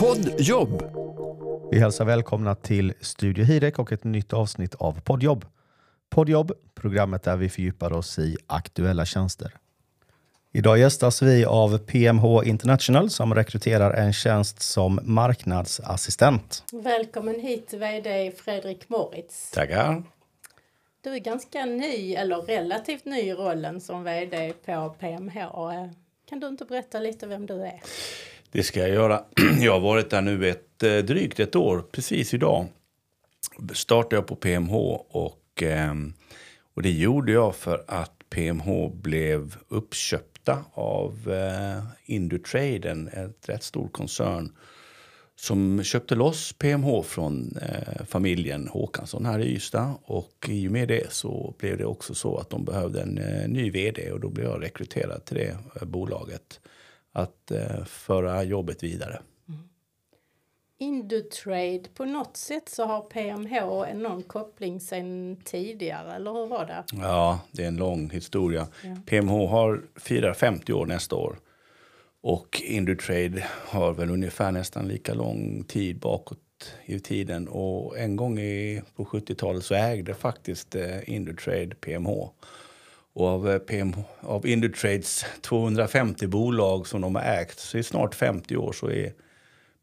Poddjobb. Vi hälsar välkomna till Studio Hirek och ett nytt avsnitt av Poddjobb. Poddjobb, programmet där vi fördjupar oss i aktuella tjänster. Idag gästas vi av PMH International som rekryterar en tjänst som marknadsassistent. Välkommen hit VD Fredrik Moritz. Tackar. Du är ganska ny, eller relativt ny i rollen som VD på PMH. Kan du inte berätta lite vem du är? Det ska jag göra. Jag har varit där nu ett, eh, drygt ett år, precis idag. Startade jag på PMH och, ehm, och det gjorde jag för att PMH blev uppköpta av eh, Indutrade, en ett rätt stor koncern som köpte loss PMH från eh, familjen Håkansson här i Ystad. Och i och med det så blev det också så att de behövde en eh, ny vd och då blev jag rekryterad till det eh, bolaget att eh, föra jobbet vidare. Indutrade, på något sätt så har PMH en någon koppling sen tidigare, eller hur var det? Ja, det är en lång historia. Ja. PMH har firar 50 år nästa år. Och Indutrade har väl ungefär nästan lika lång tid bakåt i tiden. Och en gång i, på 70-talet så ägde faktiskt eh, Indutrade PMH. Och av, eh, PMH, av Indutrades 250 bolag som de har ägt så i snart 50 år så är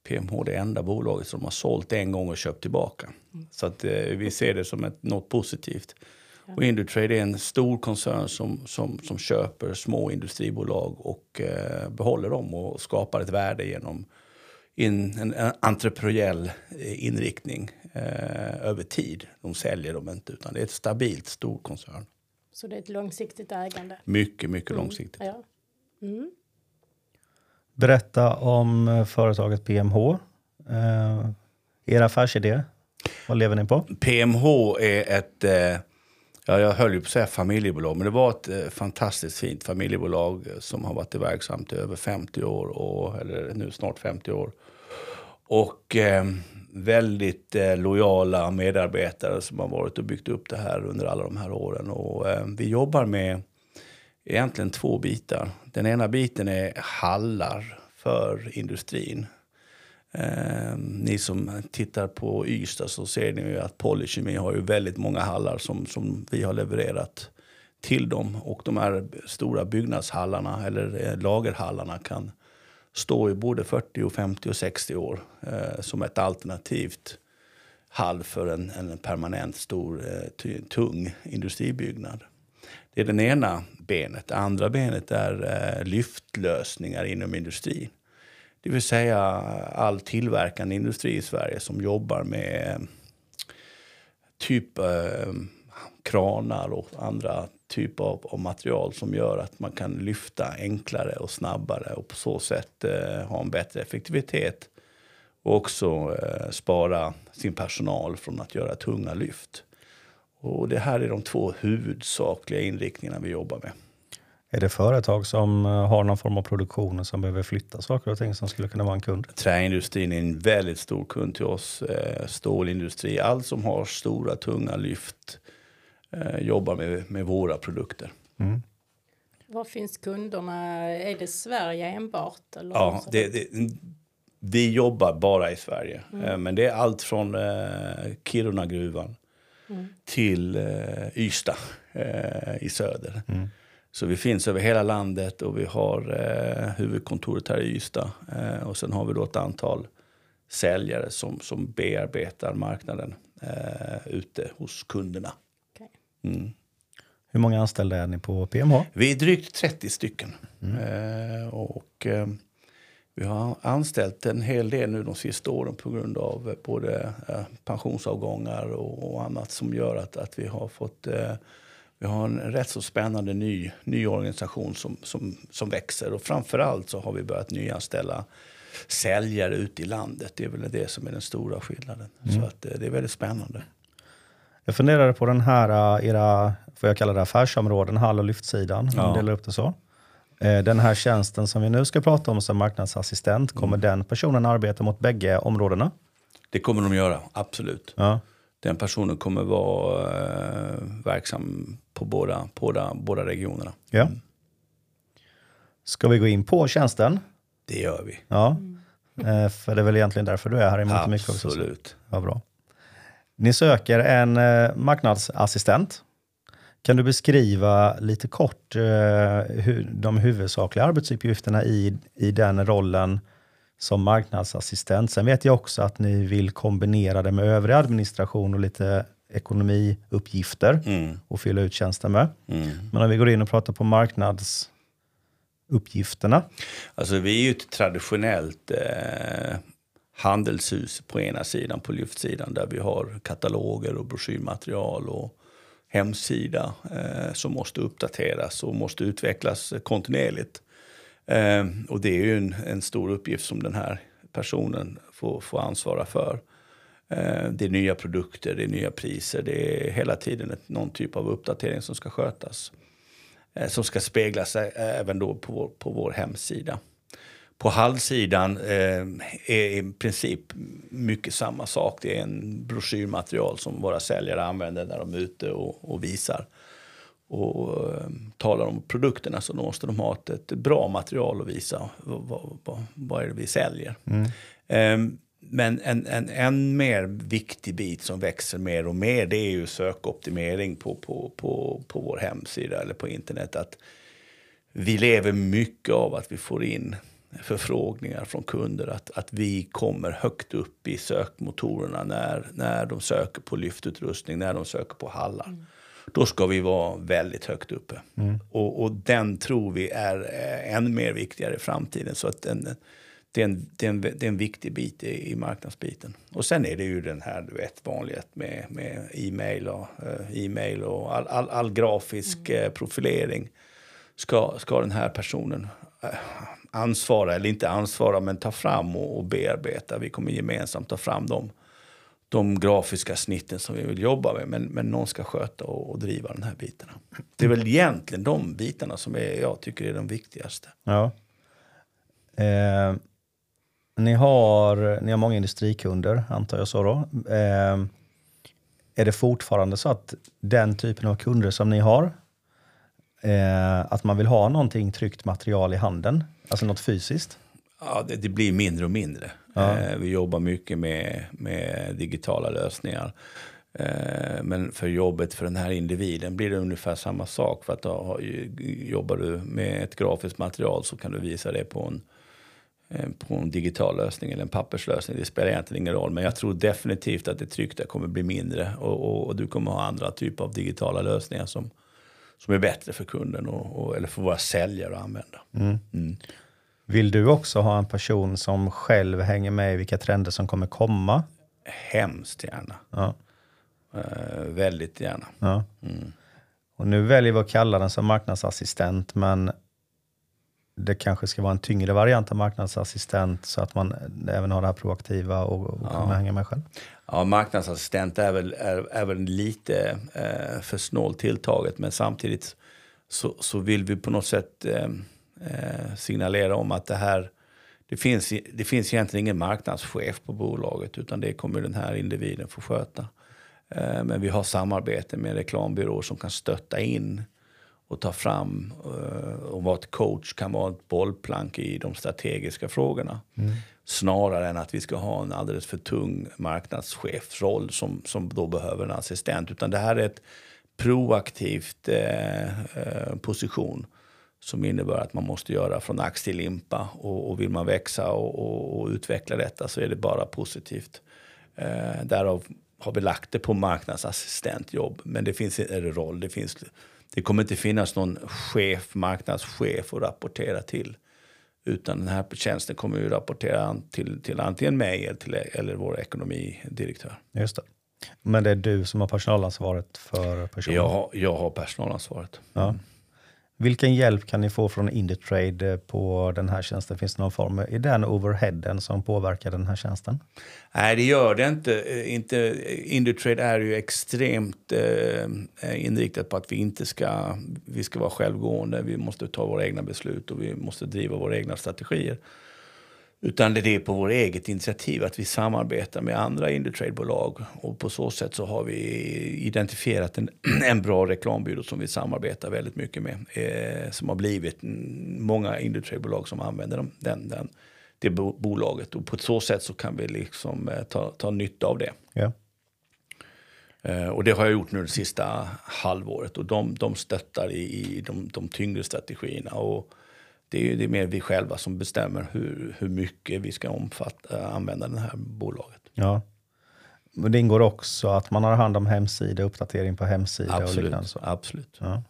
PMH det enda bolaget som har sålt en gång och köpt tillbaka. Så att, eh, vi ser det som ett, något positivt. Och Indutrade är en stor koncern som, som, som köper små industribolag och eh, behåller dem och skapar ett värde genom in, en, en entreprenöriell eh, inriktning eh, över tid. De säljer dem inte, utan det är ett stabilt stor koncern. Så det är ett långsiktigt ägande. Mycket, mycket långsiktigt. Ja. Mm. Berätta om eh, företaget PMH. Eh, er affärsidé, vad lever ni på? PMH är ett, eh, ja, jag höll ju på att säga familjebolag, men det var ett eh, fantastiskt fint familjebolag som har varit verksamt i över 50 år, och, eller nu snart 50 år. Och eh, väldigt eh, lojala medarbetare som har varit och byggt upp det här under alla de här åren. Och eh, vi jobbar med egentligen två bitar. Den ena biten är hallar för industrin. Eh, ni som tittar på Ystad så ser ni ju att Polykemi har ju väldigt många hallar som, som vi har levererat till dem. Och de här stora byggnadshallarna eller eh, lagerhallarna kan står i både 40, och 50 och 60 år eh, som ett alternativt hall för en, en permanent stor eh, tung industribyggnad. Det är den ena benet. Det andra benet är eh, lyftlösningar inom industrin. Det vill säga all tillverkande industri i Sverige som jobbar med eh, typ eh, kranar och andra typer av, av material som gör att man kan lyfta enklare och snabbare och på så sätt eh, ha en bättre effektivitet och också eh, spara sin personal från att göra tunga lyft. Och det här är de två huvudsakliga inriktningarna vi jobbar med. Är det företag som eh, har någon form av produktion som behöver flytta saker och ting som skulle kunna vara en kund? Träindustrin är en väldigt stor kund till oss. Eh, stålindustri, allt som har stora tunga lyft eh, jobbar med, med våra produkter. Mm. Var finns kunderna? Är det Sverige enbart? Eller Ja, det, det, vi jobbar bara i Sverige. Eh, Men det är allt från eh, Kiruna-gruvan till eh, Ystad eh, i söder. Så vi finns över hela landet och vi har eh, huvudkontoret här i Ystad. Eh, och sen har vi då ett antal säljare som, som bearbetar marknaden eh, ute hos kunderna. Mm. Hur många anställda är ni på PMH? Vi är drygt 30 stycken. Eh, och eh, vi har anställt en hel del nu de sista åren på grund av eh, både eh, pensionsavgångar och, och annat som gör att, att vi har fått eh, vi har en rätt så spännande ny, ny organisation som, som, som växer. Och framförallt så har vi börjat nyanställa säljare ute i landet. Det är väl det som är den stora skillnaden. Så att, eh, det är väldigt spännande. Jag funderade på den här, eh, era, får jag kalla det affärsområden, hall och lyftsidan, om Ja. ni delar upp det så. Eh, Den här tjänsten som vi nu ska prata om som marknadsassistent, kommer den personen arbeta mot bägge områdena? Det kommer de göra, absolut. Ja. Den personen kommer vara eh, verksam på båda, båda, båda regionerna. ja. Ska vi gå in på tjänsten? Det gör vi. Ja. Eh, för det är väl egentligen därför du är här i mångt och mycket också. så- Absolut. Ja, bra. Ni söker en eh, marknadsassistent. Kan du beskriva lite kort eh, hur, de huvudsakliga arbetsuppgifterna i, i den rollen som marknadsassistent? Sen vet jag också att ni vill kombinera det med övrig administration och lite ekonomiuppgifter Mm. och fylla ut tjänsten med. Mm. Men om vi går in och pratar på marknadsuppgifterna. Alltså vi är ju ett traditionellt eh, handelshus på ena sidan, på lyftsidan, där vi har kataloger och broschyrmaterial och hemsida eh, som måste uppdateras och måste utvecklas kontinuerligt. Eh, och det är ju en, en stor uppgift som den här personen får, får ansvara för. Eh, det är nya produkter, det är nya priser, det är hela tiden ett, någon typ av uppdatering som ska skötas. Eh, som ska spegla sig eh, även då på vår, på vår hemsida. På halvsidan eh, är i princip mycket samma sak. Det är en broschyrmaterial som våra säljare använder när de är ute och, och visar och eh, talar om produkterna så då måste de ha ett, ett bra material att visa vad, vad, vad, är det vi säljer. Eh, men en, en än mer viktig bit som växer mer och mer det är ju sökoptimering på, på, på, på vår hemsida eller på internet. Att vi lever mycket av att vi får in förfrågningar från kunder att, att vi kommer högt upp i sökmotorerna när, när de söker på lyftutrustning, när de söker på hallar. Då ska vi vara väldigt högt uppe. Och, och den tror vi är eh, än mer viktigare i framtiden. Så att den, det, är en, det, är en, det är en viktig bit i, i marknadsbiten. Och sen är det ju den här du vet, vanliga med, med e-mail och, eh, e-mail och all, all, all grafisk eh, profilering ska, ska den här personen eh, ansvara, eller inte ansvara, men ta fram och, och bearbeta. Vi kommer gemensamt ta fram de, de grafiska snitten som vi vill jobba med. Men, men någon ska sköta och, och driva de här bitarna. Det är väl egentligen de bitarna som är, jag tycker är de viktigaste. Ja. Eh, ni, har, ni har många industrikunder, antar jag så då. Eh, är det fortfarande så att den typen av kunder som ni har, eh, att man vill ha någonting tryckt material i handen, alltså något fysiskt? Ja, det, det blir mindre och mindre. Eh, vi jobbar mycket med, med digitala lösningar. Eh, men för jobbet för den här individen blir det ungefär samma sak. För att då jobbar du med ett grafiskt material så kan du visa det på en, eh, på en digital lösning eller en papperslösning. Det spelar egentligen ingen roll. Men jag tror definitivt att det tryckta kommer bli mindre. Och, och, och du kommer ha andra typer av digitala lösningar som, som är bättre för kunden och, och, eller för våra säljare att använda. Mm. Vill du också ha en person som själv hänger med i vilka trender som kommer komma? Hemskt gärna. Ja. Eh, väldigt gärna. Ja. Mm. Och nu väljer vi att kalla den som marknadsassistent, men det kanske ska vara en tyngre variant av marknadsassistent så att man även har det här proaktiva och, och kan hänga med själv. Ja, marknadsassistent är väl, är, är väl lite eh, för snålt tilltaget men samtidigt så, så vill vi på något sätt eh, eh, signalera om att det här det finns, det finns egentligen ingen marknadschef på bolaget utan det kommer den här individen få sköta. Eh, men vi har samarbete med reklambyråer som kan stötta in och ta fram eh, och vara ett coach kan vara ett bollplank i de strategiska frågorna. Snarare än att vi ska ha en alldeles för tung marknadschefsroll som, som då behöver en assistent. Utan det här är ett proaktivt eh, eh, position som innebär att man måste göra från ax till limpa. Och, och vill man växa och, och, och utveckla detta så är det bara positivt. Eh, därav har vi lagt det på marknadsassistentjobb. Men det finns en roll. Det, finns, det kommer inte finnas någon chef, marknadschef att rapportera till. Utan den här tjänsten kommer ju rapportera till, till antingen mig eller, till, eller vår ekonomidirektör. Just det. Men det är du som har personalansvaret för personen? Jag, jag har personalansvaret. Ja. Vilken hjälp kan ni få från Indutrade på den här tjänsten? Finns det någon form i den overheaden som påverkar den här tjänsten? Nej, det gör det inte. Eh, inte eh, Indutrade är ju extremt eh, inriktat på att vi inte ska, vi ska vara självgående. Vi måste ta våra egna beslut och vi måste driva våra egna strategier. Utan det är på vårt eget initiativ att vi samarbetar med andra Indutrade-bolag. Och på så sätt så har vi identifierat en, en bra reklambyrå som vi samarbetar väldigt mycket med. Eh, som har blivit många Indutrade-bolag som använder dem, den, den, det bo bolaget. Och på så sätt så kan vi liksom eh, ta, ta nytta av det. Ja. Eh, och det har jag gjort nu det sista halvåret. Och de, de stöttar i, i de, de tyngre strategierna. Och det är ju det är mer vi själva som bestämmer hur, hur mycket vi ska omfatta, använda det här bolaget. Ja. Men det ingår också att man har hand om hemsida, uppdatering på hemsida och Absolut. liknande. Så. absolut. Ja.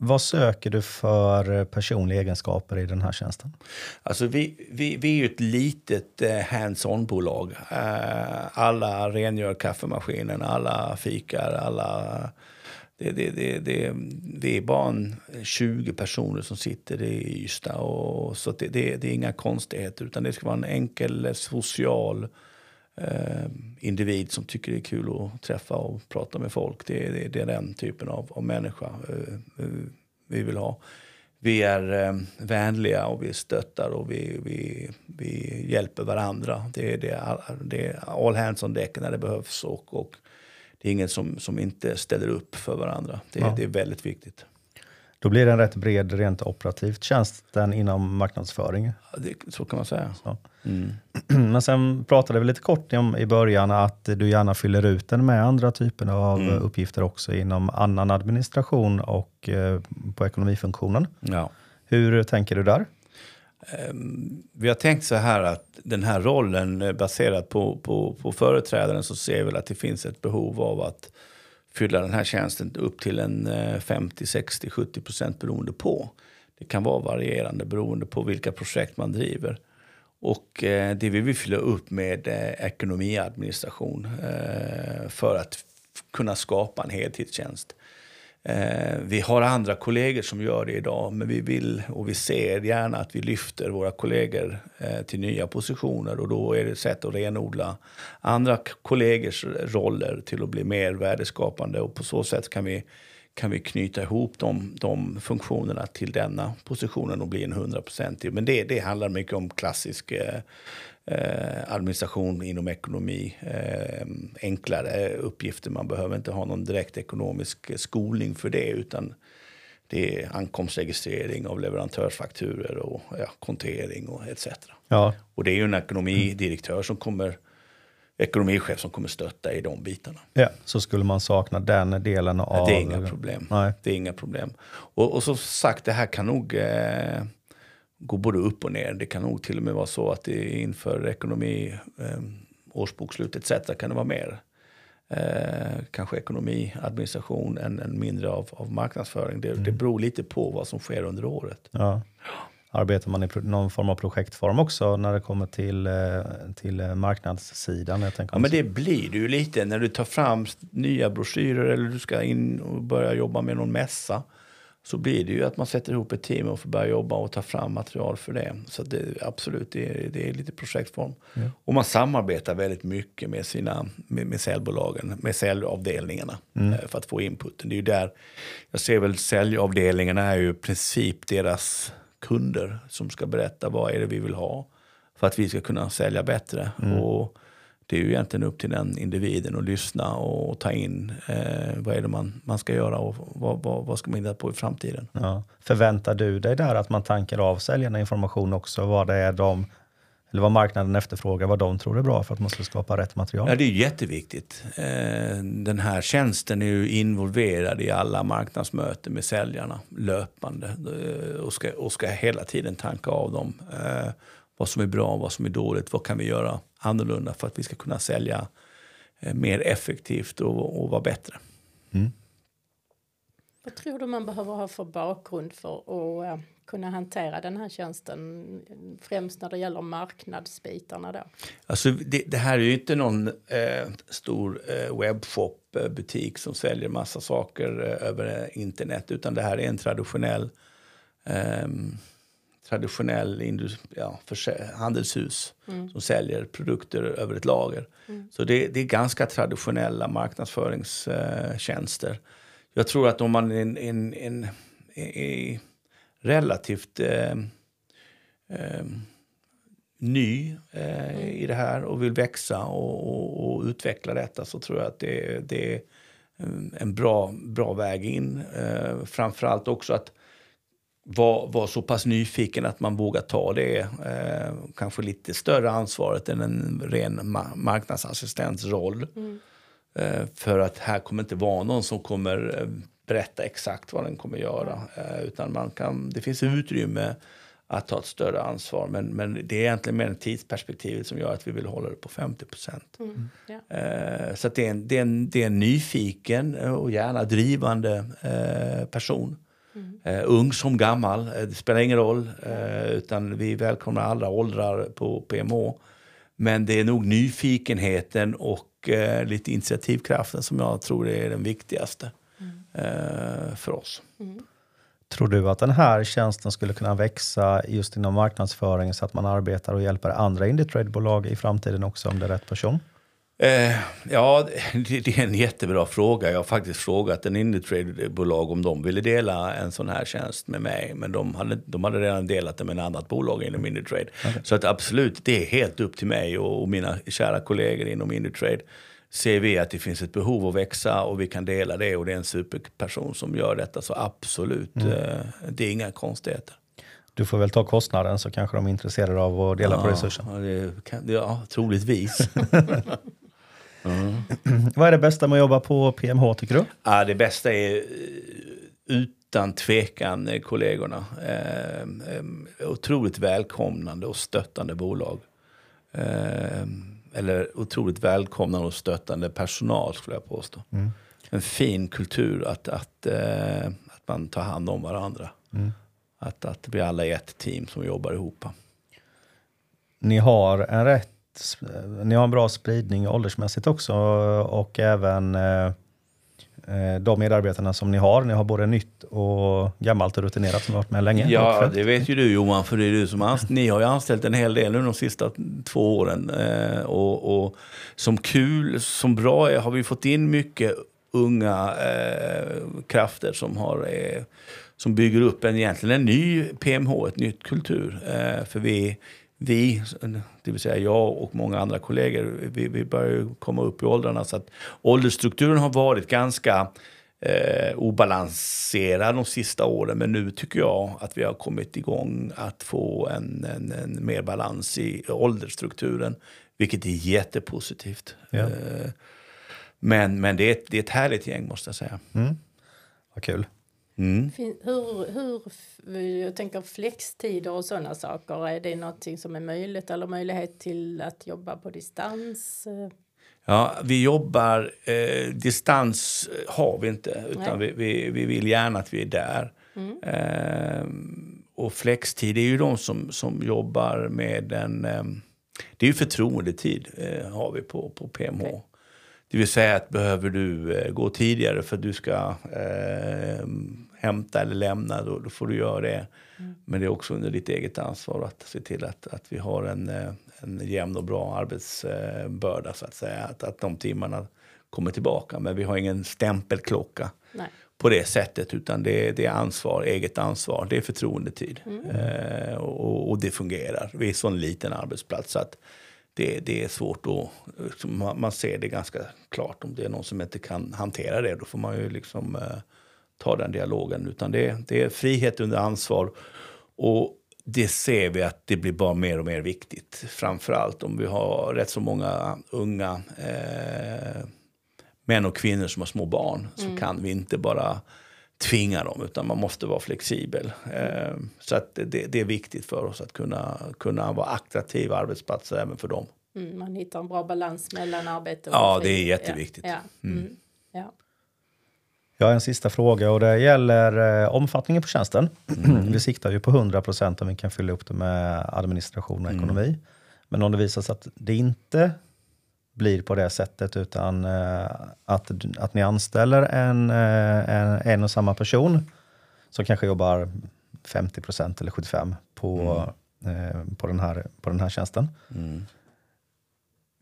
Vad söker du för personliga egenskaper i den här tjänsten? Alltså vi, vi, vi är ju ett litet eh, hands-on-bolag. Eh, alla rengör kaffemaskinen, alla fikar, alla... Det, det, det, det, det är bara en 20 personer som sitter i Ystad. Och, så att det, det, det är inga konstigheter, utan det ska vara en enkel, eh, social eh, individ som tycker det är kul att träffa och prata med folk. Det, det, det är den typen av, av människa eh, eh vi vill ha. Vi är eh, vänliga och vi stöttar och vi, vi, vi hjälper varandra. Det är, det, är, det är all hands on deck när det behövs och, och det är ingen som, som inte ställer upp för varandra. Det, Ja. det är väldigt viktigt. Då blir den rätt bred rent operativt. Tjänsten inom marknadsföring. Ja, Det, så kan man säga. Mm. Men sen pratade vi lite kort om i början att du gärna fyller ut den med andra typer av Mm. uppgifter också inom annan administration och eh, på ekonomifunktionen. Ja. Hur tänker du där? Ehm, vi har tänkt så här att den här rollen eh, baserat på, på, på företrädaren så ser vi att det finns ett behov av att fylla den här tjänsten upp till en 50, 60, 70 procent beroende på. Det kan vara varierande beroende på vilka projekt man driver. Och eh, det vill vi fylla upp med eh, ekonomiadministration eh, för att kunna skapa en heltidstjänst. Eh, vi har andra kollegor som gör det idag, men vi vill och vi ser gärna att vi lyfter våra kollegor eh, till nya positioner och då är det ett sätt att renodla andra kollegors roller till att bli mer värdeskapande och på så sätt kan vi, kan vi knyta ihop de, de funktionerna till denna positionen och bli en hundraprocentig. Men det, det handlar mycket om klassisk eh, eh, administration inom ekonomi. Eh, enklare uppgifter. Man behöver inte ha någon direkt ekonomisk skolning för det. utan det är ankomstregistrering av leverantörsfakturer och ja, kontering och etc. Ja, Och det är ju en ekonomidirektör som kommer, ekonomichef som kommer stötta i de bitarna. ja. så skulle man sakna den delen av... Det är inga problem. Nej. Det är inga problem. Och, och som sagt, det här kan nog eh, gå både upp och ner. Det kan nog till och med vara så att det inför ekonomi, eh, årsbokslut etc. kan det vara mer. Eh, kanske ekonomi, administration än, än mindre av, av marknadsföring. Det, det beror lite på vad som sker under året. Ja. Arbetar man i någon form av projektform också när det kommer till, eh, till eh, marknadssidan? Jag tänker Ja, men det blir det ju lite när du tar fram nya broschyrer eller du ska in och börja jobba med någon mässa. Så blir det ju att man sätter ihop ett team och får börja jobba och ta fram material för det. Så det, absolut, det är, det är lite projektform. Och man samarbetar väldigt mycket med, sina, med, med säljbolagen, med säljavdelningarna eh, för att få inputen. Det är ju där, jag ser väl säljavdelningarna är ju i princip deras kunder som ska berätta vad är det vi vill ha för att vi ska kunna sälja bättre. Och det är ju egentligen upp till den individen att lyssna och ta in eh, vad är det man, man ska göra och vad, vad, vad ska man hitta på i framtiden. Ja. Förväntar du dig där att man tankar av säljarna information också? Vad det är de, eller vad marknaden efterfrågar, vad de tror är bra för att man ska skapa rätt material? Ja, det är jätteviktigt. Eh, den här tjänsten är ju involverad i alla marknadsmöten med säljarna löpande eh, och, ska, och ska hela tiden tanka av dem. Eh, vad som är bra, vad som är dåligt, vad kan vi göra annorlunda för att vi ska kunna sälja eh, mer effektivt och, och vara bättre. Vad tror du man behöver ha för bakgrund för att eh, kunna hantera den här tjänsten? Främst när det gäller marknadsbitarna då. Alltså det, det här är ju inte någon eh, stor eh, webbshop-butik som säljer massa saker eh, över eh, internet. Utan det här är en traditionell, ehm, traditionell ja, handelshus som säljer produkter över ett lager. Så det, det är ganska traditionella marknadsföringstjänster. Jag tror att om man är, en, en, en, är relativt eh, eh, ny eh, i det här och vill växa och, och, och utveckla detta så tror jag att det, det är en bra, bra väg in. Eh, framförallt också att vara var så pass nyfiken att man vågar ta det eh, kanske lite större ansvaret än en ren ma marknadsassistents roll. Mm. Eh, för att här kommer inte vara någon som kommer eh, berätta exakt vad den kommer göra. Eh, utan man kan, det finns utrymme att ta ett större ansvar. Men, men det är egentligen mer tidsperspektivet som gör att vi vill hålla det på 50 procent. Mm. Ja. Eh, så det, är en, det, är en, det är en nyfiken och gärna drivande eh, person. Mm. Uh, ung som gammal, uh, det spelar ingen roll. Uh, utan vi välkomnar alla åldrar på PMH. Men det är nog nyfikenheten och lite initiativkraften som jag tror är den viktigaste mm. för oss. Mm. Tror du att den här tjänsten skulle kunna växa just inom marknadsföring så att man arbetar och hjälper andra Indutrade-bolag i framtiden också om det är rätt person? Eh, ja, det, det, är en jättebra fråga. Jag har faktiskt frågat en Indutrade-bolag om de ville dela en sån här tjänst med mig. Men de hade, de hade redan delat det med en annat bolag inom Indutrade. Okay. Så att absolut, det är helt upp till mig och, och mina kära kollegor inom Indutrade ser vi att det finns ett behov att växa och vi kan dela det och det är en superperson som gör detta. Så absolut, mm. Eh, det är inga konstigheter. Du får väl ta kostnaden så kanske de är intresserade av att dela ja, på resursen. Ja, det kan, ja troligtvis. mm. Vad är det bästa med att jobba på PMH tycker du? Ja, det bästa är eh, utan tvekan eh, kollegorna. Eh, eh, otroligt välkomnande och stöttande bolag. Eh, eller otroligt välkomnande och stöttande personal skulle jag påstå. Mm. En fin kultur att, att, eh, att man tar hand om varandra. Mm. Att, att vi alla är ett team som jobbar ihop. Ni har en rätt ni har en bra spridning åldersmässigt också och även eh, Eh, de medarbetarna som ni har. Ni har både nytt och gammalt och rutinerat som har varit med länge. Ja, det vet ju du Johan, för det är du som anställt. Ni har ju anställt en hel del nu de sista två åren. Eh, och, och, som kul, som bra har vi fått in mycket unga eh, krafter som, har, eh, som bygger upp en, egentligen en ny PMH, ett nytt kultur. Eh, för vi vi, det vill säga jag och många andra kollegor, vi, vi börjar komma upp i åldrarna. Så att åldersstrukturen har varit ganska eh, obalanserad de sista åren. Men nu tycker jag att vi har kommit igång att få en, en, en mer balans i åldersstrukturen. Vilket är jättepositivt. Ja. Eh, men men det, är ett, det är ett härligt gäng måste jag säga. Mm. Vad kul. Mm. Hur, hur, jag tänker flextider och sådana saker, är det någonting som är möjligt eller möjlighet till att jobba på distans? Ja, vi jobbar, eh, distans har vi inte, utan vi, vi, vi, vill gärna att vi är där. Mm. Eh, och flextid är ju de som, som jobbar med en... Eh, det är ju förtroendetid eh, har vi på, på PMH. Okay. Det vill säga att behöver du eh, gå tidigare för att du ska eh, hämta eller lämna, då, då får du göra det. Mm. Men det är också under ditt eget ansvar att se till att, att vi har en, eh, en jämn och bra arbetsbörda så att säga. Att, att de timmarna kommer tillbaka. Men vi har ingen stämpelklocka Nej. på det sättet utan det, det är ansvar, eget ansvar. Det är förtroendetid. Mm. Eh, och, och, det fungerar. Vi är en sån liten arbetsplats så att det, det är svårt att... Man, ser det ganska klart. Om det är någon som inte kan hantera det, då får man ju liksom eh, ta den dialogen. Utan det, det är frihet under ansvar. Och det ser vi att det blir bara mer och mer viktigt. Framförallt om vi har rätt så många unga eh, män och kvinnor som har små barn. Så mm. kan vi inte bara tvinga dem, utan man måste vara flexibel. Eh, så att det, det, är viktigt för oss att kunna, kunna vara attraktiva arbetsplatser även för dem. Mm, man hittar en bra balans mellan arbete och Ja, det är jätteviktigt. Ja, ja. Mm. mm. ja. Jag har en sista fråga och det gäller eh, omfattningen på tjänsten. Mm. vi siktar ju på 100 procent om vi kan fylla upp det med administration och mm. ekonomi. Men om det visar sig att det inte blir på det sättet utan eh, att, att ni anställer en, eh, en, en och samma person som kanske jobbar 50 procent eller 75 på, mm. eh, på, den, här, på den här tjänsten. Mm.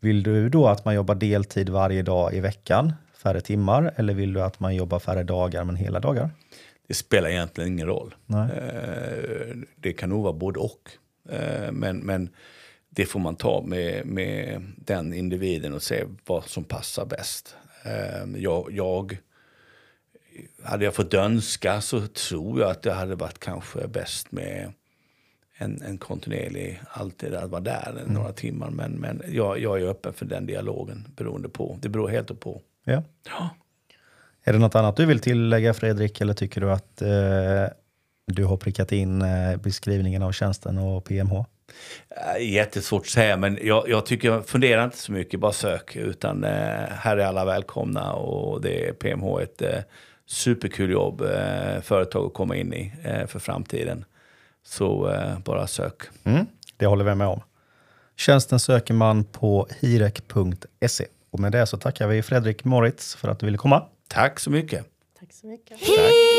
Vill du då att man jobbar deltid varje dag i veckan, färre timmar, eller vill du att man jobbar färre dagar men hela dagar? Det spelar egentligen ingen roll. Eh, det kan nog vara både och. Men, men det får man ta med, med den individen och se vad som passar bäst. Ehm, jag, jag, hade jag fått önska så tror jag att det hade varit kanske bäst med en, en kontinuerlig, alltid att vara där Mm. några timmar. Men, men jag, jag är öppen för den dialogen beroende på. Det beror helt på. Ja. Ja. Är det något annat du vill tillägga Fredrik eller tycker du att eh, du har prickat in eh, beskrivningen av tjänsten och PMH? Äh, Jättesvårt att säga, men jag, jag tycker, fundera inte så mycket, bara sök. Utan eh, här är alla välkomna och det är PMH ett eh, superkul jobb, eh, företag att komma in i eh, för framtiden. Så eh, bara sök. Mm, det håller vi med om. Tjänsten söker man på hirek.se. Och med det så tackar vi Fredrik Moritz för att du ville komma. Tack så mycket. Tack så mycket. Tack.